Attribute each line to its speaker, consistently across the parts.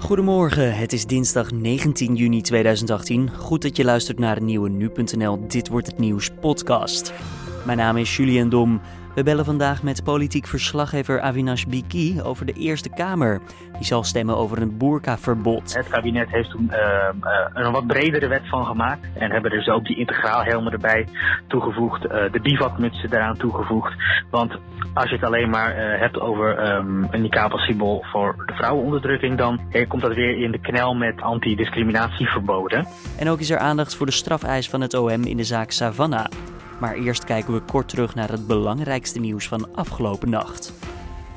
Speaker 1: Goedemorgen, het is dinsdag 19 juni 2018. Goed dat je luistert naar de nieuwe nu.nl Dit wordt het nieuws podcast. Mijn naam is Julian Dom. We bellen vandaag met politiek verslaggever Avinash Biki over de Eerste Kamer. Die zal stemmen over een boerkaverbod.
Speaker 2: Het kabinet heeft toen uh, uh, een wat bredere wet van gemaakt. En hebben dus ook die integraalhelmen erbij toegevoegd. Uh, de bivakmutsen eraan toegevoegd. Want als je het alleen maar hebt over um, een niqab als symbool voor de vrouwenonderdrukking... dan komt dat weer in de knel met antidiscriminatieverboden.
Speaker 1: En ook is er aandacht voor de strafeis van het OM in de zaak Savannah. Maar eerst kijken we kort terug naar het belangrijkste nieuws van afgelopen nacht.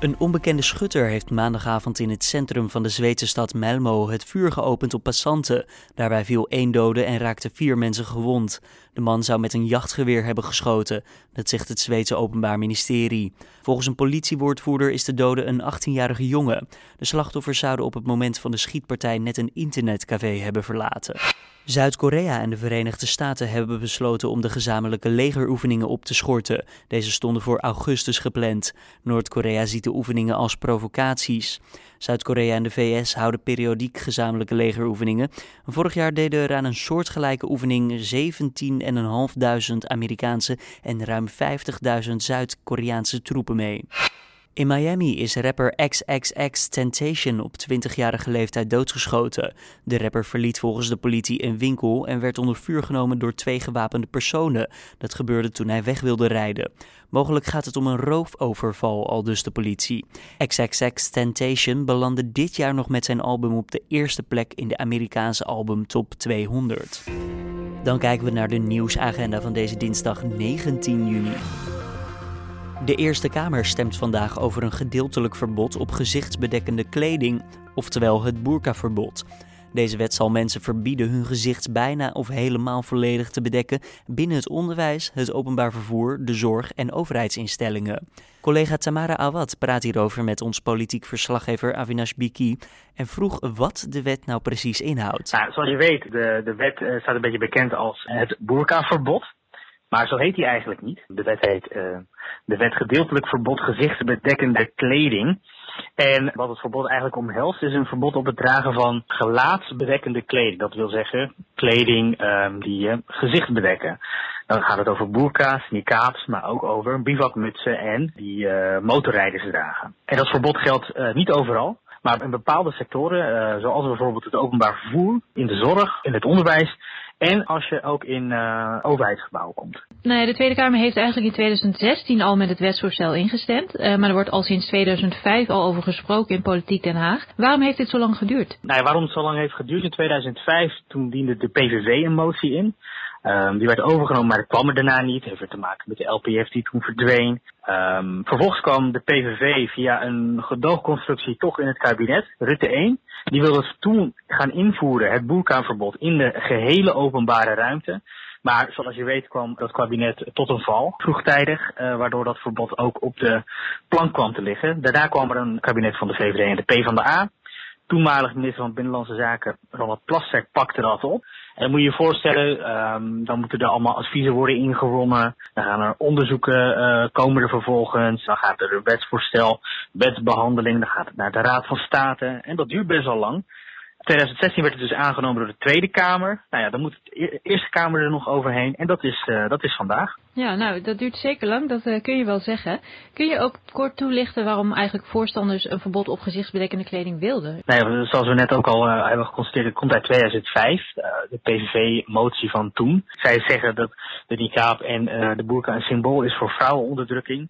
Speaker 1: Een onbekende schutter heeft maandagavond in het centrum van de Zweedse stad Malmö het vuur geopend op passanten. Daarbij viel één dode en raakten vier mensen gewond. De man zou met een jachtgeweer hebben geschoten, dat zegt het Zweedse Openbaar Ministerie. Volgens een politiewoordvoerder is de dode een 18-jarige jongen. De slachtoffers zouden op het moment van de schietpartij net een internetcafé hebben verlaten. Zuid-Korea en de Verenigde Staten hebben besloten om de gezamenlijke legeroefeningen op te schorten. Deze stonden voor augustus gepland. Noord-Korea ziet de oefeningen als provocaties. Zuid-Korea en de VS houden periodiek gezamenlijke legeroefeningen. Vorig jaar deden er aan een soortgelijke oefening 17.500 Amerikaanse en ruim 50.000 Zuid-Koreaanse troepen mee. In Miami is rapper XXX Temptation op 20-jarige leeftijd doodgeschoten. De rapper verliet volgens de politie een winkel en werd onder vuur genomen door twee gewapende personen. Dat gebeurde toen hij weg wilde rijden. Mogelijk gaat het om een roofoverval, al dus de politie. XXX Temptation belandde dit jaar nog met zijn album op de eerste plek in de Amerikaanse album Top 200. Dan kijken we naar de nieuwsagenda van deze dinsdag 19 juni. De Eerste Kamer stemt vandaag over een gedeeltelijk verbod op gezichtsbedekkende kleding, oftewel het boerkaverbod. Deze wet zal mensen verbieden hun gezicht bijna of helemaal volledig te bedekken binnen het onderwijs, het openbaar vervoer, de zorg en overheidsinstellingen. Collega Tamara Awad praat hierover met ons politiek verslaggever Avinash Biki en vroeg wat de wet nou precies inhoudt.
Speaker 2: Nou, zoals je weet, de, de wet uh, staat een beetje bekend als het boerkaverbod. Maar zo heet die eigenlijk niet. De wet heet uh, de wet gedeeltelijk verbod gezichtsbedekkende kleding. En wat het verbod eigenlijk omhelst is een verbod op het dragen van gelaatsbedekkende kleding. Dat wil zeggen kleding um, die je gezicht bedekken. Dan gaat het over boerka's, niqabs, maar ook over bivakmutsen en die uh, motorrijders dragen. En dat verbod geldt uh, niet overal. Maar in bepaalde sectoren, uh, zoals bijvoorbeeld het openbaar vervoer, in de zorg, in het onderwijs, en als je ook in uh, overheidsgebouwen komt.
Speaker 3: Nou ja, de Tweede Kamer heeft eigenlijk in 2016 al met het wetsvoorstel ingestemd. Uh, maar er wordt al sinds 2005 al over gesproken in Politiek Den Haag. Waarom heeft dit zo lang geduurd?
Speaker 2: Nou ja, waarom het zo lang heeft geduurd? In 2005 toen diende de PVV een motie in. Um, die werd overgenomen, maar dat kwam er daarna niet. Heeft te maken met de LPF die toen verdween. Um, vervolgens kwam de PVV via een gedoogconstructie toch in het kabinet, Rutte 1. Die wilde toen gaan invoeren, het boerkaanverbod, in de gehele openbare ruimte. Maar zoals je weet kwam dat kabinet tot een val, vroegtijdig, uh, waardoor dat verbod ook op de plank kwam te liggen. Daarna kwam er een kabinet van de VVD en de PvdA. Toenmalig minister van Binnenlandse Zaken, Ronald Plasterk, pakte dat op. En moet je je voorstellen, um, dan moeten er allemaal adviezen worden ingewonnen. Dan gaan er onderzoeken uh, komen er vervolgens. Dan gaat er een wetsvoorstel, wetsbehandeling. Dan gaat het naar de Raad van State. En dat duurt best wel lang. 2016 werd het dus aangenomen door de Tweede Kamer. Nou ja, dan moet de Eerste Kamer er nog overheen. En dat is, uh, dat is vandaag.
Speaker 3: Ja, nou, dat duurt zeker lang. Dat uh, kun je wel zeggen. Kun je ook kort toelichten waarom eigenlijk voorstanders een verbod op gezichtsbedekkende kleding wilden?
Speaker 2: Nou ja, zoals we net ook al uh, hebben geconstateerd, het komt uit 2005. de PVV-motie van toen. Zij zeggen dat de niqab en de burka een symbool is voor vrouwenonderdrukking.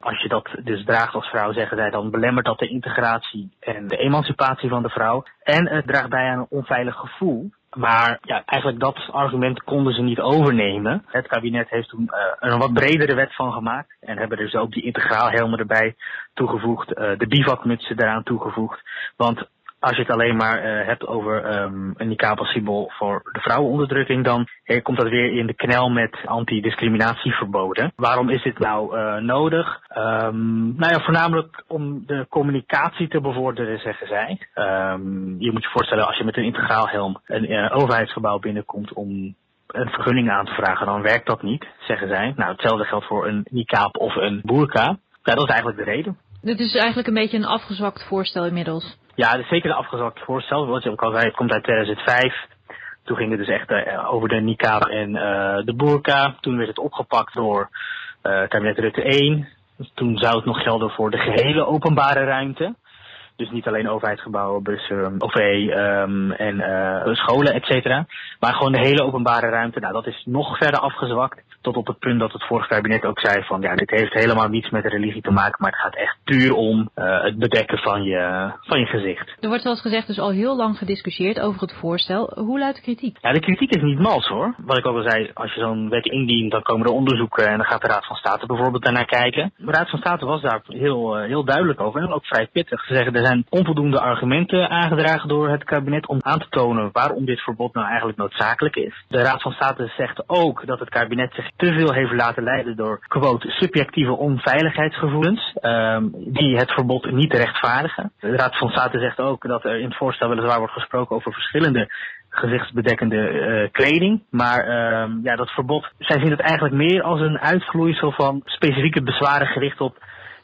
Speaker 2: Als je dat dus draagt als vrouw, zeggen zij, dan belemmert dat de integratie en de emancipatie van de vrouw. En het draagt bij aan een onveilig gevoel. Maar ja, eigenlijk dat argument konden ze niet overnemen. Het kabinet heeft toen uh, een wat bredere wet van gemaakt. En hebben dus ook die integraalhelmen erbij toegevoegd. Uh, de bivakmutsen eraan toegevoegd. Want als je het alleen maar uh, hebt over um, een niqab als symbool voor de vrouwenonderdrukking, dan uh, komt dat weer in de knel met antidiscriminatieverboden. Waarom is dit nou uh, nodig? Um, nou ja, voornamelijk om de communicatie te bevorderen, zeggen zij. Um, je moet je voorstellen, als je met een integraal helm een overheidsgebouw binnenkomt om een vergunning aan te vragen, dan werkt dat niet, zeggen zij. Nou, hetzelfde geldt voor een niqab of een burka. Ja, dat is eigenlijk de reden.
Speaker 3: Dit is eigenlijk een beetje een afgezwakt voorstel inmiddels.
Speaker 2: Ja, dat is zeker een afgezwakt voorstel. Wat je ook al zei, het komt uit 2005. Toen ging het dus echt uh, over de niqab en uh, de burka. Toen werd het opgepakt door uh, kabinet Rutte 1. Toen zou het nog gelden voor de gehele openbare ruimte. Dus niet alleen overheidsgebouwen, bussen, OV um, en uh, scholen, et cetera. Maar gewoon de hele openbare ruimte. Nou, dat is nog verder afgezwakt. Tot op het punt dat het vorige kabinet ook zei van ja, dit heeft helemaal niets met religie te maken, maar het gaat echt puur om uh, het bedekken van je, van je gezicht.
Speaker 3: Er wordt zoals gezegd dus al heel lang gediscussieerd over het voorstel. Hoe luidt de kritiek?
Speaker 2: Ja, de kritiek is niet mals hoor. Wat ik ook al zei, als je zo'n wet indient, dan komen er onderzoeken en dan gaat de Raad van State bijvoorbeeld daarnaar kijken. De Raad van State was daar heel, heel duidelijk over en ook vrij pittig. Ze zeggen er zijn onvoldoende argumenten aangedragen door het kabinet om aan te tonen waarom dit verbod nou eigenlijk noodzakelijk is. De Raad van State zegt ook dat het kabinet zich te veel heeft laten leiden door, quote, subjectieve onveiligheidsgevoelens, um, die het verbod niet rechtvaardigen. De Raad van State zegt ook dat er in het voorstel weliswaar wordt gesproken over verschillende gezichtsbedekkende uh, kleding. Maar uh, ja, dat verbod, zij zien het eigenlijk meer als een uitvloeisel van specifieke bezwaren gericht op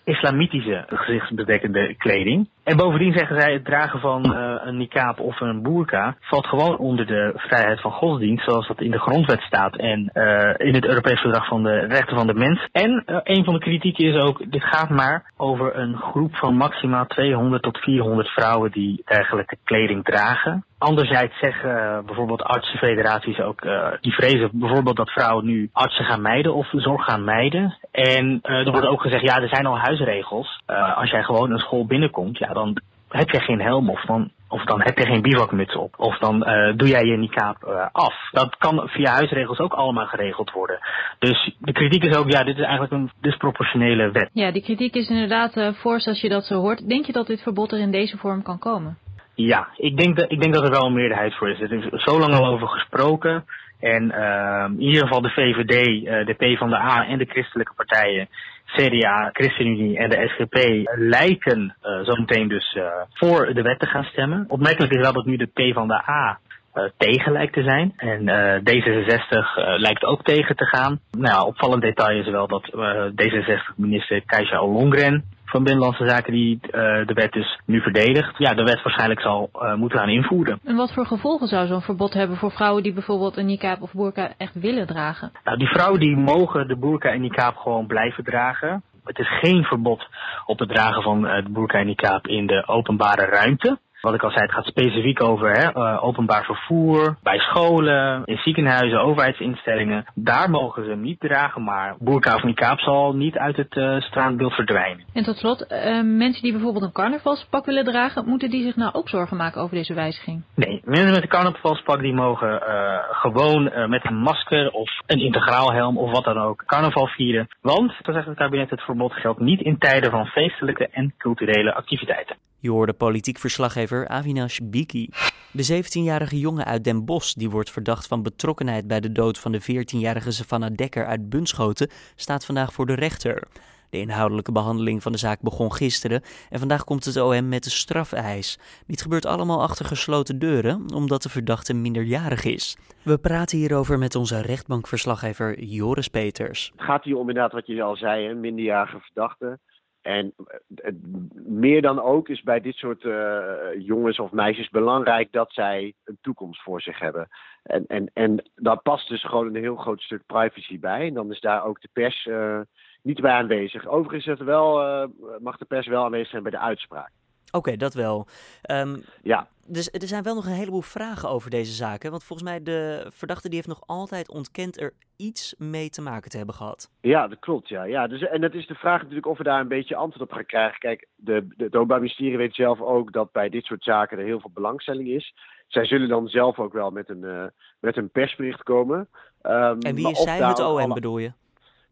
Speaker 2: islamitische gezichtsbedekkende kleding. En bovendien zeggen zij het dragen van uh, een niqab of een burka valt gewoon onder de vrijheid van godsdienst zoals dat in de grondwet staat en uh, in het Europees Verdrag van de Rechten van de Mens. En uh, een van de kritieken is ook, dit gaat maar over een groep van maximaal 200 tot 400 vrouwen die dergelijke kleding dragen. Anderzijds zeggen bijvoorbeeld artsenfederaties ook, die vrezen bijvoorbeeld dat vrouwen nu artsen gaan mijden of zorg gaan mijden. En er wordt ook gezegd, ja, er zijn al huisregels. Als jij gewoon een school binnenkomt, ja, dan heb je geen helm of dan, of dan heb je geen bivakmuts op. Of dan uh, doe jij je niqab uh, af. Dat kan via huisregels ook allemaal geregeld worden. Dus de kritiek is ook, ja, dit is eigenlijk een disproportionele wet.
Speaker 3: Ja, die kritiek is inderdaad uh, fors als je dat zo hoort. Denk je dat dit verbod er in deze vorm kan komen?
Speaker 2: Ja, ik denk, dat, ik denk dat er wel een meerderheid voor is. Er is zo lang al over gesproken. En uh, in ieder geval de VVD, uh, de PvdA en de christelijke partijen, CDA, ChristenUnie en de SGP lijken uh, zo meteen dus uh, voor de wet te gaan stemmen. Opmerkelijk is wel dat nu de PvdA uh, tegen lijkt te zijn. En uh, D66 uh, lijkt ook tegen te gaan. Nou, opvallend detail is wel dat uh, D66-minister Keisha Ollongren van Binnenlandse Zaken die uh, de wet dus nu verdedigt, ja, de wet waarschijnlijk zal uh, moeten gaan invoeren.
Speaker 3: En wat voor gevolgen zou zo'n verbod hebben voor vrouwen die bijvoorbeeld een niqab of burka echt willen dragen?
Speaker 2: Nou, die vrouwen die mogen de burka en niqab gewoon blijven dragen. Het is geen verbod op het dragen van uh, de burka en niqab in de openbare ruimte. Wat ik al zei, het gaat specifiek over hè, uh, openbaar vervoer, bij scholen, in ziekenhuizen, overheidsinstellingen. Daar mogen ze hem niet dragen, maar burka of niqab zal niet uit het uh, straatbeeld verdwijnen.
Speaker 3: En tot slot, uh, mensen die bijvoorbeeld een carnavalspak willen dragen, moeten die zich nou ook zorgen maken over deze wijziging?
Speaker 2: Nee, mensen met een carnavalspak die mogen gewoon met een masker of een integraal helm of wat dan ook carnaval vieren. Want, zo zegt het kabinet, het verbod geldt niet in tijden van feestelijke en culturele activiteiten.
Speaker 1: Je hoorde politiek verslaggever Avinash Biki. De 17-jarige jongen uit Den Bosch, die wordt verdacht van betrokkenheid bij de dood van de 14-jarige Savannah Dekker uit Bunschoten, staat vandaag voor de rechter. De inhoudelijke behandeling van de zaak begon gisteren en vandaag komt het OM met de strafeis. Dit gebeurt allemaal achter gesloten deuren, omdat de verdachte minderjarig is. We praten hierover met onze rechtbankverslaggever Joris Peters.
Speaker 4: Gaat hier om inderdaad wat je al zei, een minderjarige verdachte. En het, meer dan ook is bij dit soort uh, jongens of meisjes belangrijk dat zij een toekomst voor zich hebben. En, en, en daar past dus gewoon een heel groot stuk privacy bij. En dan is daar ook de pers uh, niet bij aanwezig. Overigens is wel, mag de pers wel aanwezig zijn bij de uitspraak.
Speaker 1: Oké, okay, dat wel. Um,
Speaker 4: ja.
Speaker 1: Dus er zijn wel nog een heleboel vragen over deze zaken. Want volgens mij de verdachte die heeft nog altijd ontkend er iets mee te maken te hebben gehad.
Speaker 4: Ja, dat klopt. Ja. Ja, dus, en dat is de vraag natuurlijk of we daar een beetje antwoord op gaan krijgen. Kijk, de, de, het Openbaar Ministerie weet zelf ook dat bij dit soort zaken er heel veel belangstelling is. Zij zullen dan zelf ook wel met een, uh, met een persbericht komen.
Speaker 1: Um, en wie is zij, het OM alle... bedoel je?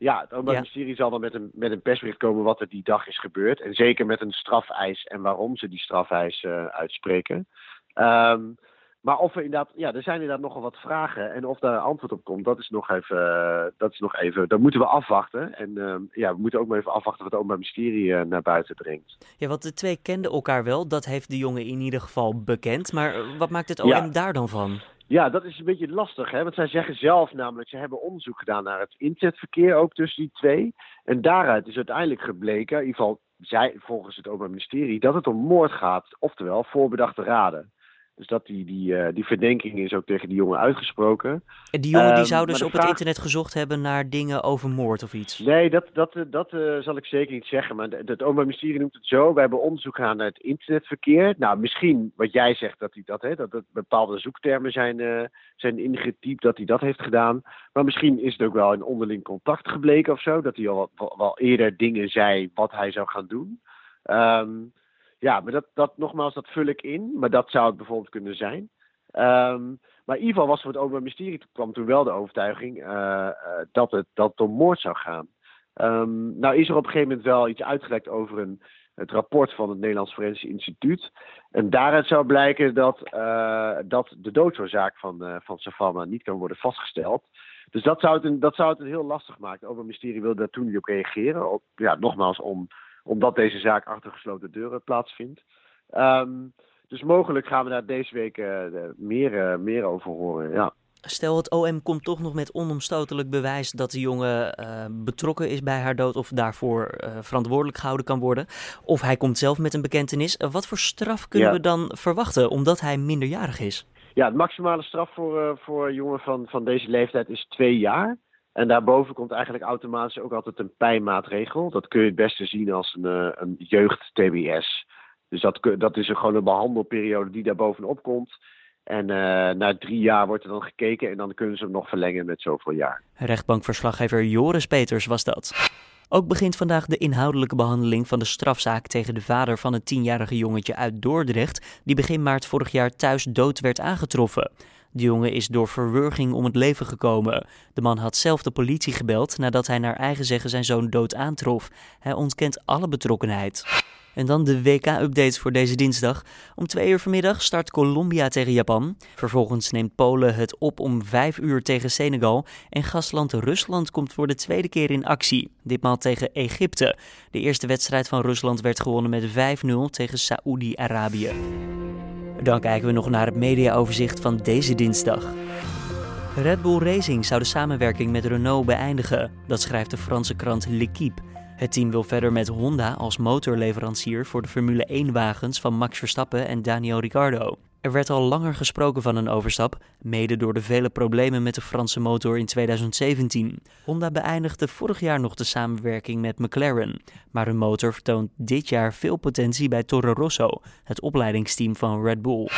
Speaker 4: Ja, het Openbaar ja. Ministerie zal dan met een, met een persbericht komen wat er die dag is gebeurd. En zeker met een strafeis en waarom ze die strafeis uh, uitspreken. Um, maar of er inderdaad, ja, er zijn inderdaad nogal wat vragen. En of daar antwoord op komt, dat is nog even, uh, dat is nog even, dat moeten we afwachten. En uh, ja, we moeten ook maar even afwachten wat het Openbaar Ministerie uh, naar buiten brengt.
Speaker 1: Ja, want de twee kenden elkaar wel, dat heeft de jongen in ieder geval bekend. Maar wat maakt het OM ja. daar dan van?
Speaker 4: Ja, dat is een beetje lastig, hè? want zij zeggen zelf namelijk, ze hebben onderzoek gedaan naar het internetverkeer ook tussen die twee. En daaruit is uiteindelijk gebleken, in ieder geval zij, volgens het Openbaar Ministerie, dat het om moord gaat, oftewel voorbedachte raden. Dus dat die, die, uh, die verdenking is ook tegen die jongen uitgesproken.
Speaker 1: En die jongen die ehm, zou dus op het internet gezocht hebben naar dingen over moord of iets?
Speaker 4: Nee, dat, dat, eh, dat uh, zal ik zeker niet zeggen. Maar het Openbaar Ministerie noemt het zo. We hebben onderzoek gedaan naar het internetverkeer. Nou, misschien wat jij zegt, dat hij dat, hè, dat het bepaalde zoektermen zijn, uh, zijn ingetypt, dat hij dat heeft gedaan. Maar misschien is het ook wel in onderling contact gebleken of zo. Dat hij al wel eerder dingen zei wat hij zou gaan doen. Um, ja, maar dat, dat, nogmaals, dat vul ik in. Maar dat zou het bijvoorbeeld kunnen zijn. Um, maar in ieder geval was voor het Openbaar Ministerie kwam toen wel de overtuiging uh, dat, het, dat het om moord zou gaan. Um, nou is er op een gegeven moment wel iets uitgelekt over een, het rapport van het Nederlands Forensisch Instituut. En daaruit zou blijken dat, uh, dat de doodsoorzaak van, van Savannah niet kan worden vastgesteld. Dus dat zou het, dat zou het heel lastig maken. Het Openbaar Ministerie wilde daar toen niet op reageren. Ja, nogmaals, om omdat deze zaak achter gesloten deuren plaatsvindt. Um, dus mogelijk gaan we daar deze week uh, meer, uh, meer over horen. Ja.
Speaker 1: Stel, het OM komt toch nog met onomstotelijk bewijs dat de jongen uh, betrokken is bij haar dood of daarvoor verantwoordelijk gehouden kan worden. Of hij komt zelf met een bekentenis. wat voor straf kunnen ja. we dan verwachten omdat hij minderjarig is?
Speaker 4: Ja, het maximale straf voor, voor jongen van, van deze leeftijd is twee jaar. En daarboven komt eigenlijk automatisch ook altijd een pijnmaatregel. Dat kun je het beste zien als een, uh, een jeugd-TBS. Dus dat, dat is een, gewoon een behandelperiode die daar bovenop komt. En uh, na drie jaar wordt er dan gekeken en dan kunnen ze hem nog verlengen met zoveel jaar.
Speaker 1: Rechtbankverslaggever Joris Peters was dat. Ook begint vandaag de inhoudelijke behandeling van de strafzaak tegen de vader van het tienjarige jongetje uit Dordrecht, die begin maart vorig jaar thuis dood werd aangetroffen. De jongen is door verwurging om het leven gekomen. De man had zelf de politie gebeld nadat hij naar eigen zeggen zijn zoon dood aantrof. Hij ontkent alle betrokkenheid. En dan de WK-updates voor deze dinsdag. Om twee uur vanmiddag start Colombia tegen Japan. Vervolgens neemt Polen het op om vijf uur tegen Senegal. En gastland Rusland komt voor de tweede keer in actie. Ditmaal tegen Egypte. De eerste wedstrijd van Rusland werd gewonnen met 5-0 tegen Saoedi-Arabië. Dan kijken we nog naar het mediaoverzicht van deze dinsdag. Red Bull Racing zou de samenwerking met Renault beëindigen. Dat schrijft de Franse krant L'Equipe. Het team wil verder met Honda als motorleverancier voor de Formule 1-wagens van Max Verstappen en Daniel Ricciardo. Er werd al langer gesproken van een overstap, mede door de vele problemen met de Franse motor in 2017. Honda beëindigde vorig jaar nog de samenwerking met McLaren, maar hun motor vertoont dit jaar veel potentie bij Toro Rosso, het opleidingsteam van Red Bull.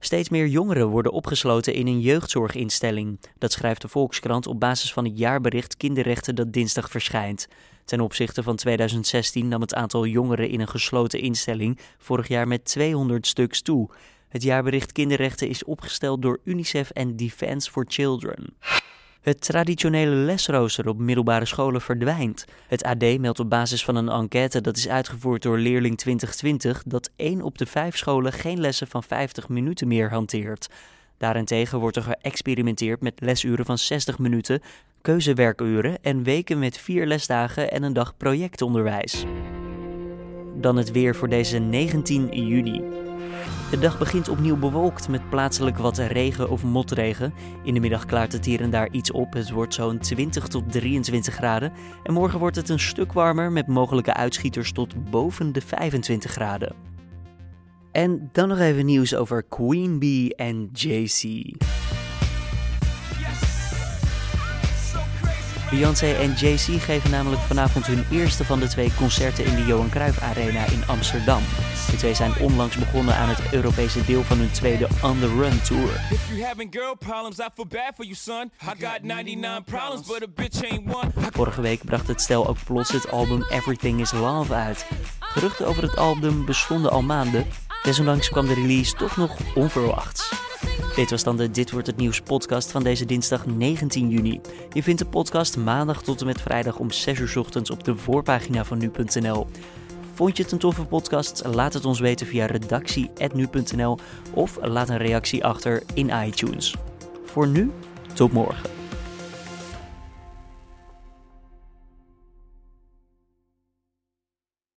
Speaker 1: Steeds meer jongeren worden opgesloten in een jeugdzorginstelling. Dat schrijft de Volkskrant op basis van het jaarbericht Kinderrechten dat dinsdag verschijnt. Ten opzichte van 2016 nam het aantal jongeren in een gesloten instelling vorig jaar met 200 stuks toe. Het jaarbericht Kinderrechten is opgesteld door UNICEF en Defence for Children. Het traditionele lesrooster op middelbare scholen verdwijnt. Het AD meldt op basis van een enquête dat is uitgevoerd door Leerling 2020 dat 1 op de 5 scholen geen lessen van 50 minuten meer hanteert. Daarentegen wordt er geëxperimenteerd met lesuren van 60 minuten, keuzewerkuren en weken met vier lesdagen en een dag projectonderwijs. Dan het weer voor deze 19 juni. De dag begint opnieuw bewolkt met plaatselijk wat regen of motregen. In de middag klaart het hier en daar iets op. Het wordt zo'n 20 tot 23 graden. En morgen wordt het een stuk warmer met mogelijke uitschieters tot boven de 25 graden. En dan nog even nieuws over Queen Bee en JC. Beyoncé en Jay-Z geven namelijk vanavond hun eerste van de twee concerten in de Johan Cruijff Arena in Amsterdam. De twee zijn onlangs begonnen aan het Europese deel van hun tweede On The Run Tour. Vorige week bracht het stel ook plots het album Everything Is Love uit. Geruchten over het album bestonden al maanden, desondanks kwam de release toch nog onverwachts. Dit was dan de Dit Wordt Het Nieuws podcast van deze dinsdag 19 juni. Je vindt de podcast maandag tot en met vrijdag om 6 uur ochtends op de voorpagina van nu.nl. Vond je het een toffe podcast? Laat het ons weten via redactie.nu.nl of laat een reactie achter in iTunes. Voor nu, tot morgen.